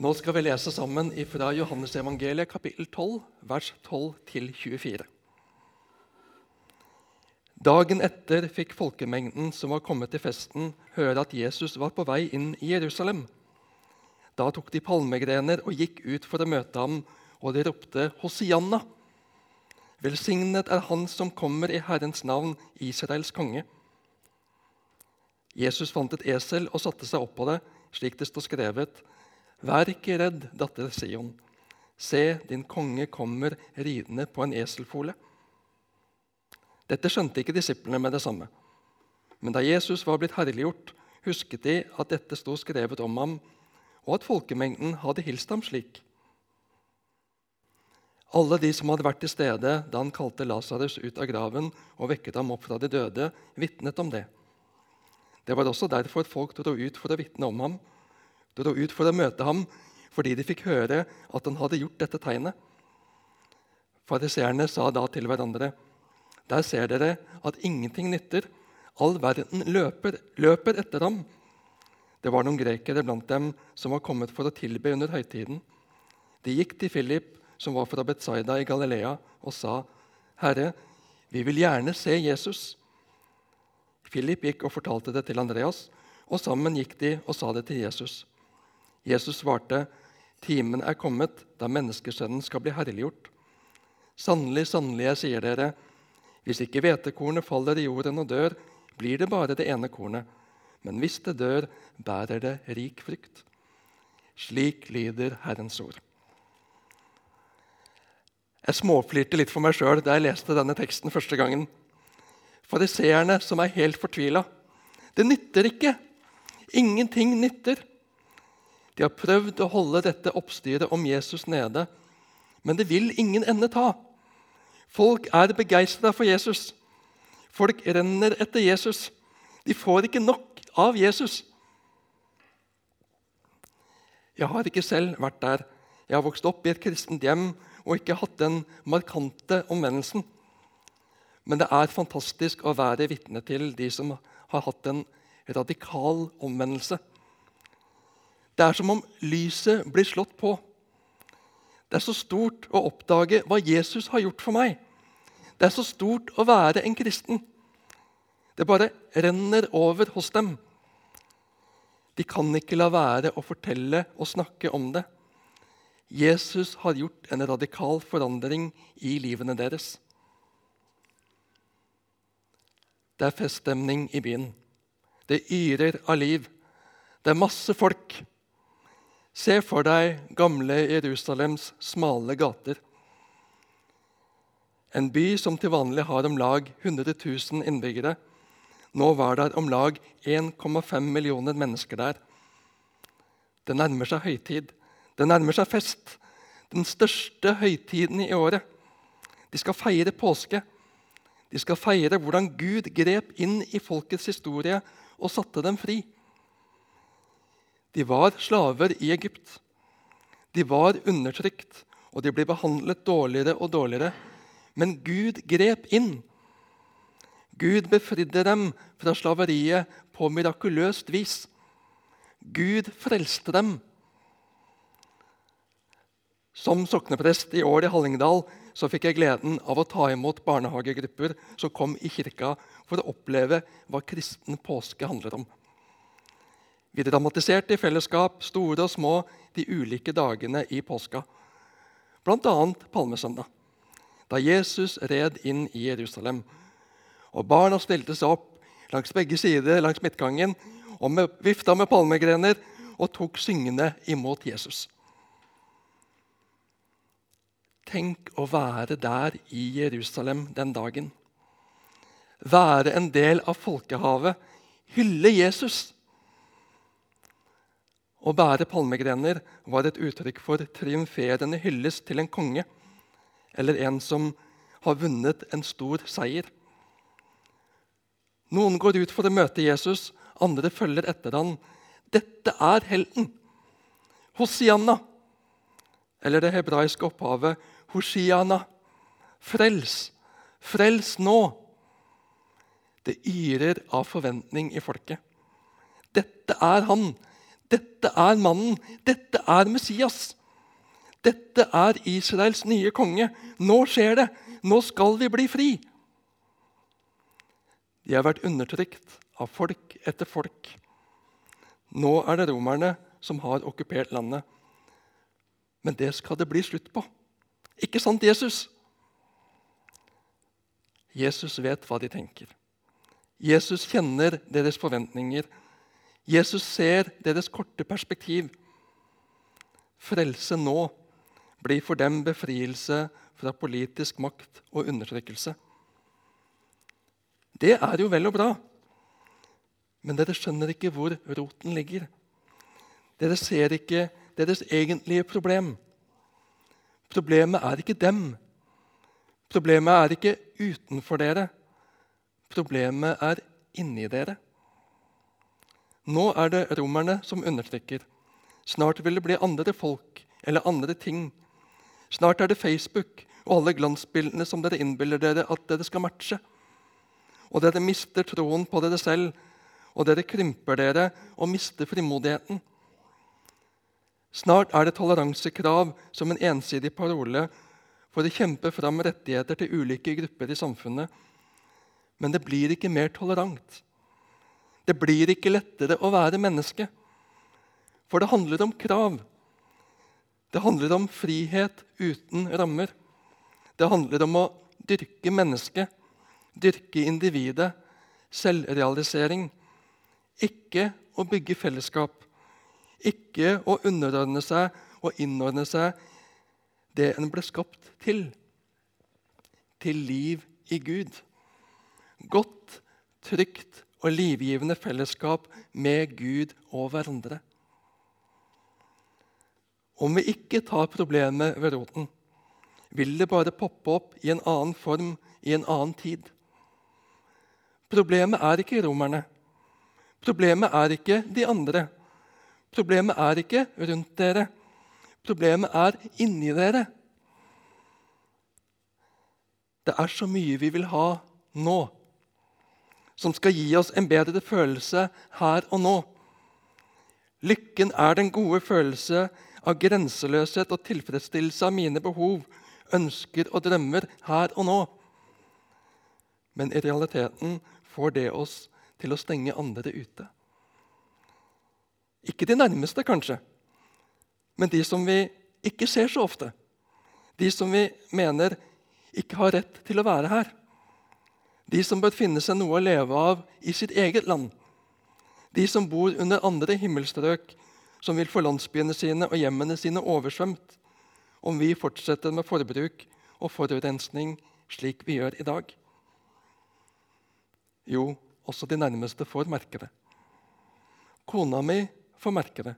Nå skal vi lese sammen fra Johannesevangeliet kapittel 12, vers 12-24. Dagen etter fikk folkemengden som var kommet til festen, høre at Jesus var på vei inn i Jerusalem. Da tok de palmegrener og gikk ut for å møte ham, og de ropte Hosianna. Velsignet er Han som kommer i Herrens navn, Israels konge. Jesus fant et esel og satte seg opp på det, slik det står skrevet. Vær ikke redd, datter Sion. Se, din konge kommer ridende på en eselfole. Dette skjønte ikke disiplene med det samme. Men da Jesus var blitt herliggjort, husket de at dette sto skrevet om ham, og at folkemengden hadde hilst ham slik. Alle de som hadde vært til stede da han kalte Lasarus ut av graven og vekket ham opp fra de døde, vitnet om det. Det var også derfor folk dro ut for å vitne om ham dro ut for å møte ham fordi de fikk høre at han hadde gjort dette tegnet. Fariseerne sa da til hverandre.: Der ser dere at ingenting nytter. All verden løper, løper etter ham. Det var noen grekere blant dem som var kommet for å tilbe under høytiden. De gikk til Philip, som var fra Betzaida i Galilea, og sa, 'Herre, vi vil gjerne se Jesus.' Philip gikk og fortalte det til Andreas, og sammen gikk de og sa det til Jesus. Jesus svarte, 'Timen er kommet da menneskesønnen skal bli herliggjort.' Sannelig, sannelig, jeg sier dere, hvis ikke hvetekornet faller i jorden og dør, blir det bare det ene kornet. Men hvis det dør, bærer det rik frykt. Slik lyder Herrens ord. Jeg småflirte litt for meg sjøl da jeg leste denne teksten første gangen. Fariseerne som er helt fortvila. Det nytter ikke. Ingenting nytter. De har prøvd å holde dette oppstyret om Jesus nede, men det vil ingen ende ta. Folk er begeistra for Jesus. Folk renner etter Jesus. De får ikke nok av Jesus. Jeg har ikke selv vært der. Jeg har vokst opp i et kristent hjem og ikke hatt den markante omvendelsen. Men det er fantastisk å være vitne til de som har hatt en radikal omvendelse. Det er som om lyset blir slått på. Det er så stort å oppdage hva Jesus har gjort for meg. Det er så stort å være en kristen. Det bare renner over hos dem. De kan ikke la være å fortelle og snakke om det. Jesus har gjort en radikal forandring i livene deres. Det er feststemning i byen. Det yrer av liv. Det er masse folk. Se for deg gamle Jerusalems smale gater. En by som til vanlig har om lag 100 000 innbyggere. Nå var det om lag 1,5 millioner mennesker der. Det nærmer seg høytid. Det nærmer seg fest. Den største høytiden i året. De skal feire påske. De skal feire hvordan Gud grep inn i folkets historie og satte dem fri. De var slaver i Egypt. De var undertrykt, og de ble behandlet dårligere og dårligere. Men Gud grep inn. Gud befridde dem fra slaveriet på mirakuløst vis. Gud frelste dem. Som sokneprest i år i Hallingdal så fikk jeg gleden av å ta imot barnehagegrupper som kom i kirka for å oppleve hva kristen påske handler om. Vi dramatiserte i fellesskap, store og små, de ulike dagene i påska. Bl.a. palmesøndag, da Jesus red inn i Jerusalem. Og Barna stilte seg opp langs begge sider langs midtgangen og med, vifta med palmegrener og tok syngende imot Jesus. Tenk å være der i Jerusalem den dagen. Være en del av folkehavet. Hylle Jesus. Å bære palmegrener var et uttrykk for triumferende hyllest til en konge eller en som har vunnet en stor seier. Noen går ut for å møte Jesus, andre følger etter han. Dette er helten! Hosianna! Eller det hebraiske opphavet Hoshiana. Frels! Frels nå! Det yrer av forventning i folket. Dette er han! Dette er mannen. Dette er Messias. Dette er Israels nye konge. Nå skjer det. Nå skal vi bli fri. De har vært undertrykt av folk etter folk. Nå er det romerne som har okkupert landet. Men det skal det bli slutt på. Ikke sant, Jesus? Jesus vet hva de tenker. Jesus kjenner deres forventninger. Jesus ser deres korte perspektiv. Frelse nå blir for dem befrielse fra politisk makt og undertrykkelse. Det er jo vel og bra, men dere skjønner ikke hvor roten ligger. Dere ser ikke deres egentlige problem. Problemet er ikke dem. Problemet er ikke utenfor dere. Problemet er inni dere. Nå er det romerne som undertrykker. Snart vil det bli andre folk eller andre ting. Snart er det Facebook og alle glansbildene som dere innbiller dere at dere skal matche. Og dere mister troen på dere selv, og dere krymper dere og mister frimodigheten. Snart er det toleransekrav som en ensidig parole for å kjempe fram rettigheter til ulike grupper i samfunnet. Men det blir ikke mer tolerant. Det blir ikke lettere å være menneske. For det handler om krav. Det handler om frihet uten rammer. Det handler om å dyrke mennesket, dyrke individet, selvrealisering. Ikke å bygge fellesskap. Ikke å underordne seg og innordne seg det en ble skapt til. Til liv i Gud. Godt, trygt og livgivende fellesskap med Gud og hverandre. Om vi ikke tar problemet ved roten, vil det bare poppe opp i en annen form i en annen tid. Problemet er ikke romerne. Problemet er ikke de andre. Problemet er ikke rundt dere. Problemet er inni dere. Det er så mye vi vil ha nå, som skal gi oss en bedre følelse her og nå. Lykken er den gode følelse av grenseløshet og tilfredsstillelse av mine behov, ønsker og drømmer her og nå. Men i realiteten får det oss til å stenge andre ute. Ikke de nærmeste, kanskje, men de som vi ikke ser så ofte. De som vi mener ikke har rett til å være her. De som bør finne seg noe å leve av i sitt eget land. De som bor under andre himmelstrøk, som vil få landsbyene sine og hjemmene sine oversvømt om vi fortsetter med forbruk og forurensning slik vi gjør i dag. Jo, også de nærmeste får merke det. Kona mi får merke det.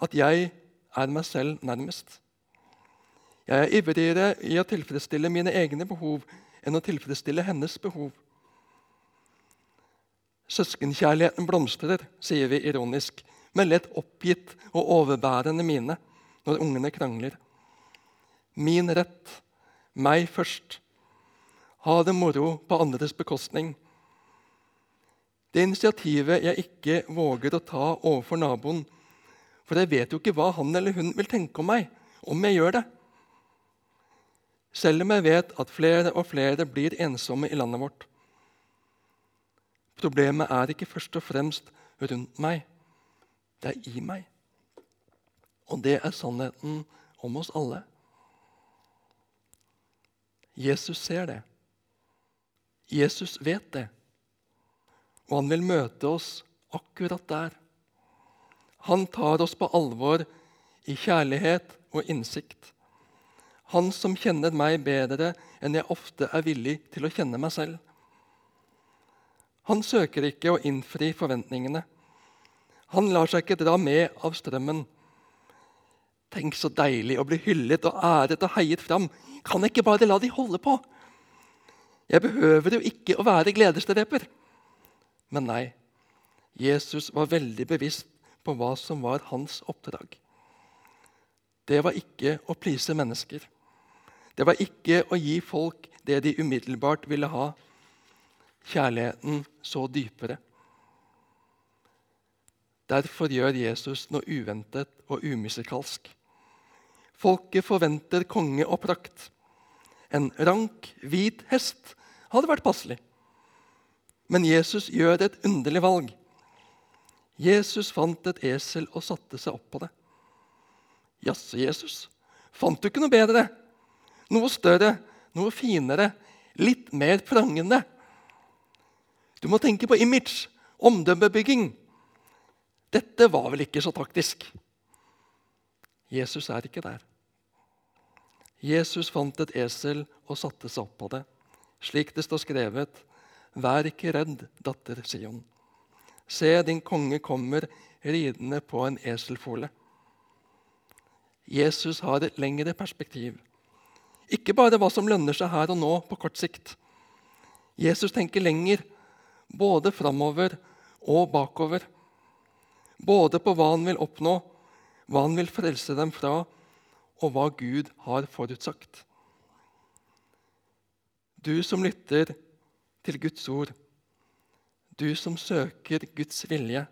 At jeg er meg selv nærmest. Jeg er ivrigere i å tilfredsstille mine egne behov enn å tilfredsstille hennes behov. Søskenkjærligheten blomstrer, sier vi ironisk, med lett oppgitt og overbærende mine når ungene krangler. Min rett, meg først. Ha det moro på andres bekostning. Det initiativet jeg ikke våger å ta overfor naboen, for jeg vet jo ikke hva han eller hun vil tenke om meg om jeg gjør det. Selv om jeg vet at flere og flere blir ensomme i landet vårt. Problemet er ikke først og fremst rundt meg, det er i meg. Og det er sannheten om oss alle. Jesus ser det. Jesus vet det. Og han vil møte oss akkurat der. Han tar oss på alvor i kjærlighet og innsikt. Han som kjenner meg bedre enn jeg ofte er villig til å kjenne meg selv. Han søker ikke å innfri forventningene. Han lar seg ikke dra med av strømmen. Tenk så deilig å bli hyllet og æret og heiet fram. Kan jeg ikke bare la de holde på? Jeg behøver jo ikke å være gledesdreper. Men nei, Jesus var veldig bevisst på hva som var hans oppdrag. Det var ikke å please mennesker. Det var ikke å gi folk det de umiddelbart ville ha. Kjærligheten så dypere. Derfor gjør Jesus noe uventet og umusikalsk. Folket forventer konge og prakt. En rank, hvit hest hadde vært passelig. Men Jesus gjør et underlig valg. Jesus fant et esel og satte seg opp på det. Jaså, Jesus, fant du ikke noe bedre? Noe større, noe finere, litt mer prangende? Du må tenke på image, omdømmebygging. Dette var vel ikke så taktisk? Jesus er ikke der. Jesus fant et esel og satte seg opp på det, slik det står skrevet. Vær ikke redd, datter Sion. Se, din konge kommer ridende på en eselfole. Jesus har et lengre perspektiv. Ikke bare hva som lønner seg her og nå på kort sikt. Jesus tenker lenger, både framover og bakover. Både på hva han vil oppnå, hva han vil frelse dem fra, og hva Gud har forutsagt. Du som lytter til Guds ord, du som søker Guds vilje,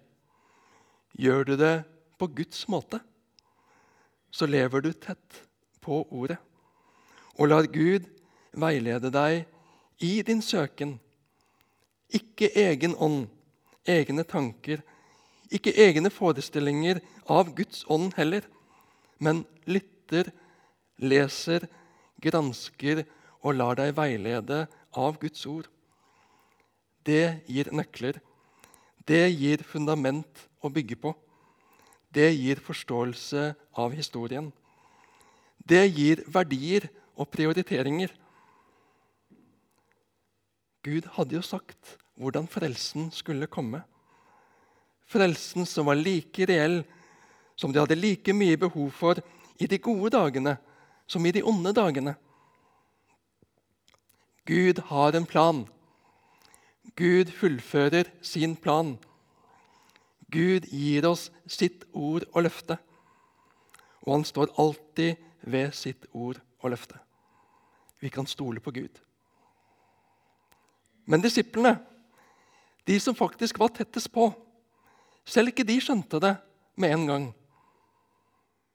gjør du det på Guds måte, så lever du tett på ordet og lar Gud veilede deg i din søken. Ikke egen ånd, egne tanker, ikke egne forestillinger av Guds ånd heller, men lytter, leser, gransker og lar deg veilede av Guds ord. Det gir nøkler. Det gir fundament å bygge på. Det gir forståelse av historien. Det gir verdier og prioriteringer. Gud hadde jo sagt hvordan frelsen skulle komme. Frelsen som var like reell, som de hadde like mye behov for i de gode dagene som i de onde dagene. Gud har en plan. Gud fullfører sin plan. Gud gir oss sitt ord og løfte. Og han står alltid ved sitt ord og løfte. Vi kan stole på Gud. Men disiplene, de som faktisk var tettest på, selv ikke de skjønte det med en gang.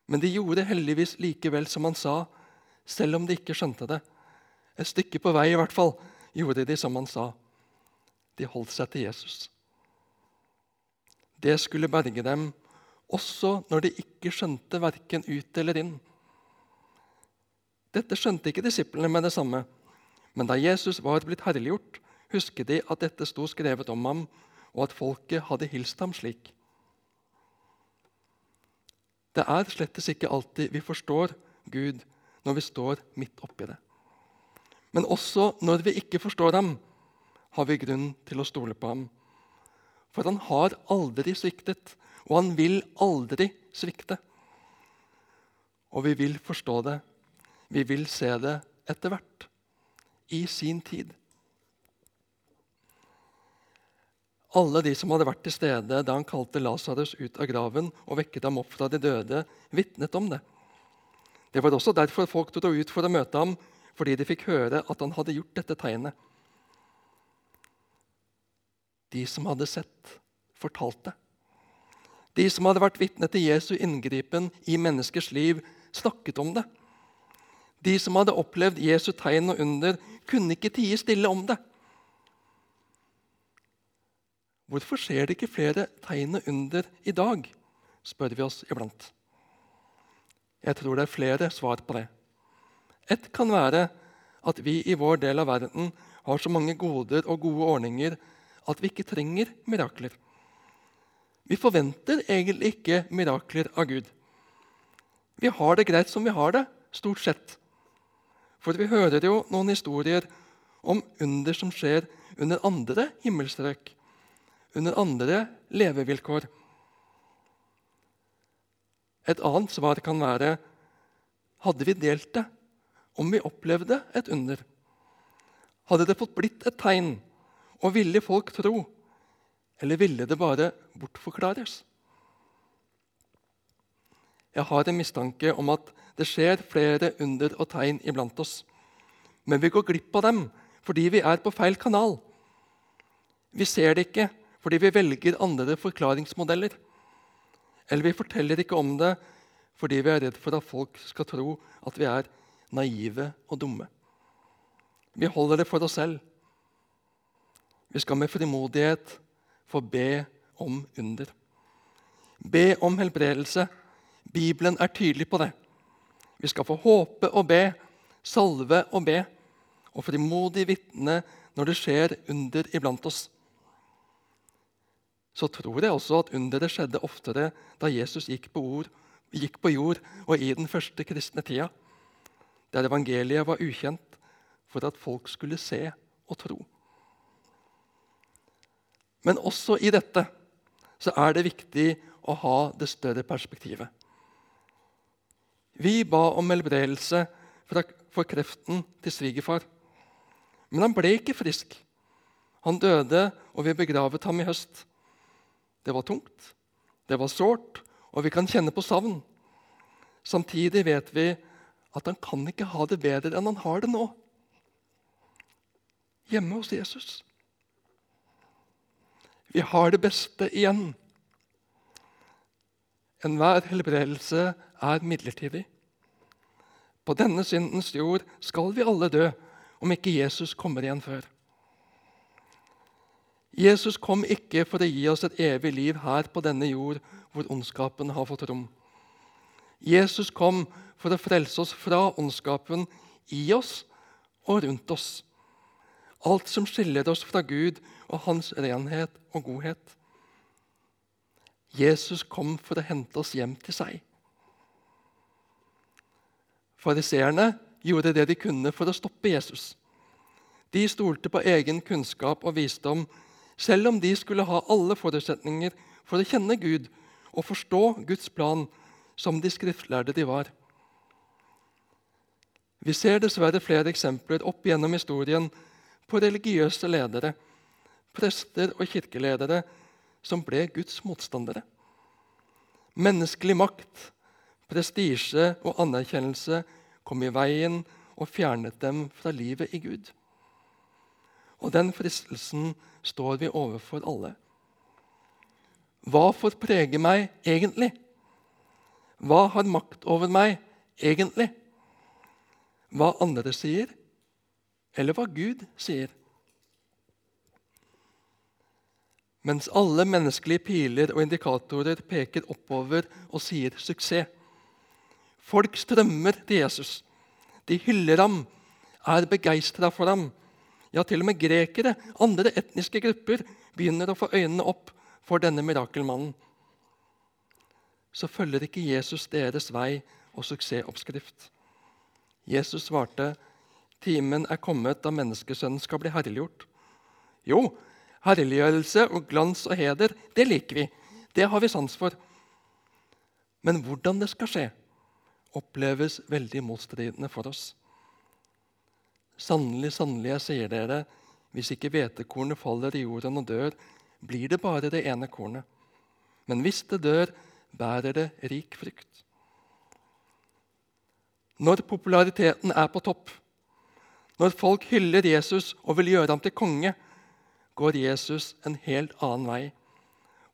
Men de gjorde heldigvis likevel som han sa, selv om de ikke skjønte det. Et stykke på vei i hvert fall gjorde de som han sa. De holdt seg til Jesus. Det skulle berge dem, også når de ikke skjønte verken ut eller inn. Dette skjønte ikke disiplene med det samme. Men da Jesus var blitt herliggjort, husket de at dette sto skrevet om ham, og at folket hadde hilst ham slik. Det er slettes ikke alltid vi forstår Gud når vi står midt oppi det. Men også når vi ikke forstår ham, har vi grunn til å stole på ham. For han har aldri sviktet, og han vil aldri svikte. Og vi vil forstå det, vi vil se det etter hvert, i sin tid. Alle de som hadde vært til stede da han kalte Lasarus ut av graven og vekket ham opp fra de døde, vitnet om det. Det var også derfor folk dro ut for å møte ham, fordi de fikk høre at han hadde gjort dette tegnet. De som hadde sett, fortalte. De som hadde vært vitne til Jesu inngripen i menneskers liv, snakket om det. De som hadde opplevd Jesu tegn og under, kunne ikke tie stille om det. Hvorfor skjer det ikke flere tegn og under i dag? spør vi oss iblant. Jeg tror det er flere svar på det. Ett kan være at vi i vår del av verden har så mange goder og gode ordninger at vi ikke trenger mirakler. Vi forventer egentlig ikke mirakler av Gud. Vi har det greit som vi har det, stort sett. For vi hører jo noen historier om under som skjer under andre himmelstrøk under andre levevilkår. Et annet svar kan være hadde vi delt det, om vi opplevde et under? Hadde det fått blitt et tegn, og ville folk tro? Eller ville det bare bortforklares? Jeg har en mistanke om at det skjer flere under og tegn iblant oss. Men vi går glipp av dem fordi vi er på feil kanal. Vi ser det ikke, fordi vi velger andre forklaringsmodeller. Eller vi forteller ikke om det fordi vi er redd for at folk skal tro at vi er naive og dumme. Vi holder det for oss selv. Vi skal med frimodighet få be om under. Be om helbredelse. Bibelen er tydelig på det. Vi skal få håpe og be, salve og be, og frimodig vitne når det skjer under iblant oss. Så tror jeg også at underet skjedde oftere da Jesus gikk på, ord, gikk på jord og i den første kristne tida, der evangeliet var ukjent, for at folk skulle se og tro. Men også i dette så er det viktig å ha det større perspektivet. Vi ba om helbredelse for kreften til svigerfar. Men han ble ikke frisk. Han døde, og vi begravet ham i høst. Det var tungt, det var sårt, og vi kan kjenne på savn. Samtidig vet vi at han kan ikke ha det bedre enn han har det nå. Hjemme hos Jesus. Vi har det beste igjen. Enhver helbredelse er midlertidig. På denne syndens jord skal vi alle dø om ikke Jesus kommer igjen før. Jesus kom ikke for å gi oss et evig liv her på denne jord hvor ondskapen har fått rom. Jesus kom for å frelse oss fra ondskapen i oss og rundt oss. Alt som skiller oss fra Gud og hans renhet og godhet. Jesus kom for å hente oss hjem til seg. Fariseerne gjorde det de kunne for å stoppe Jesus. De stolte på egen kunnskap og visdom, selv om de skulle ha alle forutsetninger for å kjenne Gud og forstå Guds plan som de skriftlærde de var. Vi ser dessverre flere eksempler opp gjennom historien på religiøse ledere, prester og kirkeledere som ble Guds motstandere. Menneskelig makt, prestisje og anerkjennelse kom i veien og fjernet dem fra livet i Gud. Og den fristelsen står vi overfor alle. Hva får prege meg egentlig? Hva har makt over meg egentlig? Hva andre sier, eller hva Gud sier? Mens alle menneskelige piler og indikatorer peker oppover og sier suksess. Folk strømmer til Jesus. De hyller ham, er begeistra for ham ja, til og med grekere, andre etniske grupper, begynner å få øynene opp for denne mirakelmannen. Så følger ikke Jesus deres vei og suksessoppskrift. Jesus svarte, 'Timen er kommet da menneskesønnen skal bli herliggjort.' Jo, herliggjørelse og glans og heder, det liker vi. Det har vi sans for. Men hvordan det skal skje, oppleves veldig motstridende for oss. Sannelig, sannelig, jeg sier dere, hvis ikke hvetekornet faller i jorden og dør, blir det bare det ene kornet. Men hvis det dør, bærer det rik frykt. Når populariteten er på topp, når folk hyller Jesus og vil gjøre ham til konge, går Jesus en helt annen vei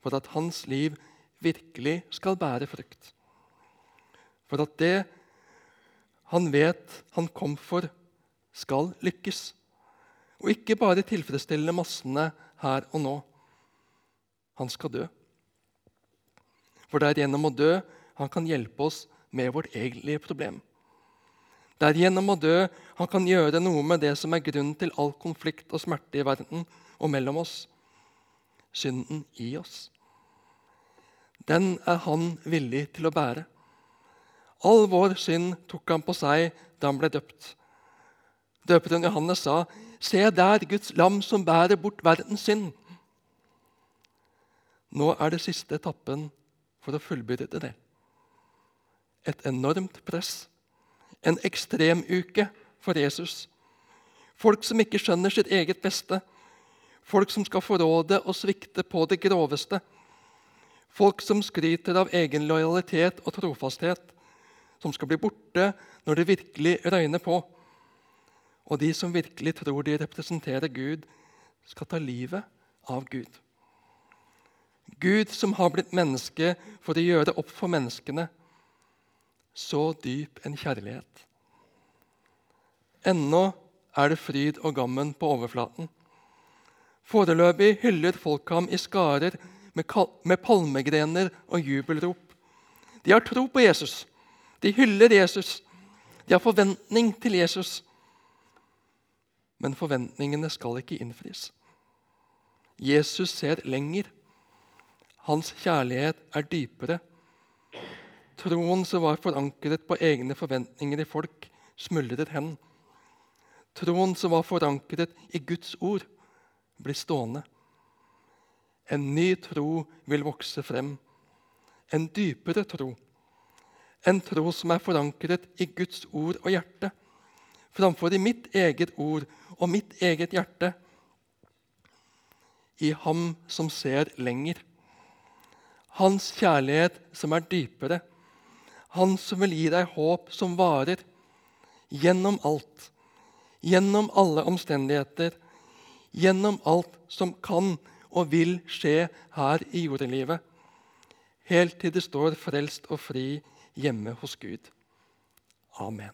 for at hans liv virkelig skal bære frukt. For at det han vet han kom for, skal lykkes. Og ikke bare tilfredsstille massene her og nå. Han skal dø. For det er gjennom å dø han kan hjelpe oss med vårt egentlige problem. Det er gjennom å dø han kan gjøre noe med det som er grunnen til all konflikt og smerte i verden og mellom oss synden i oss. Den er han villig til å bære. All vår synd tok han på seg da han ble døpt. Døperen Johannes sa, 'Se der, Guds lam som bærer bort verdens synd.' Nå er det siste etappen for å fullbyrde det. Et enormt press. En ekstremuke for Jesus. Folk som ikke skjønner sitt eget beste. Folk som skal forråde og svikte på det groveste. Folk som skryter av egen lojalitet og trofasthet. Som skal bli borte når det virkelig røyner på. Og de som virkelig tror de representerer Gud, skal ta livet av Gud. Gud som har blitt menneske for å gjøre opp for menneskene. Så dyp en kjærlighet. Ennå er det fryd og gammen på overflaten. Foreløpig hyller folk ham i skarer med palmegrener og jubelrop. De har tro på Jesus. De hyller Jesus. De har forventning til Jesus. Men forventningene skal ikke innfris. Jesus ser lenger. Hans kjærlighet er dypere. Troen som var forankret på egne forventninger i folk, smuldrer hen. Troen som var forankret i Guds ord, blir stående. En ny tro vil vokse frem. En dypere tro. En tro som er forankret i Guds ord og hjerte, framfor i mitt eget ord og mitt eget hjerte. I Ham som ser lenger. Hans kjærlighet som er dypere. Han som vil gi deg håp som varer. Gjennom alt. Gjennom alle omstendigheter. Gjennom alt som kan og vil skje her i jordelivet, helt til det står frelst og fri hjemme hos Gud. Amen.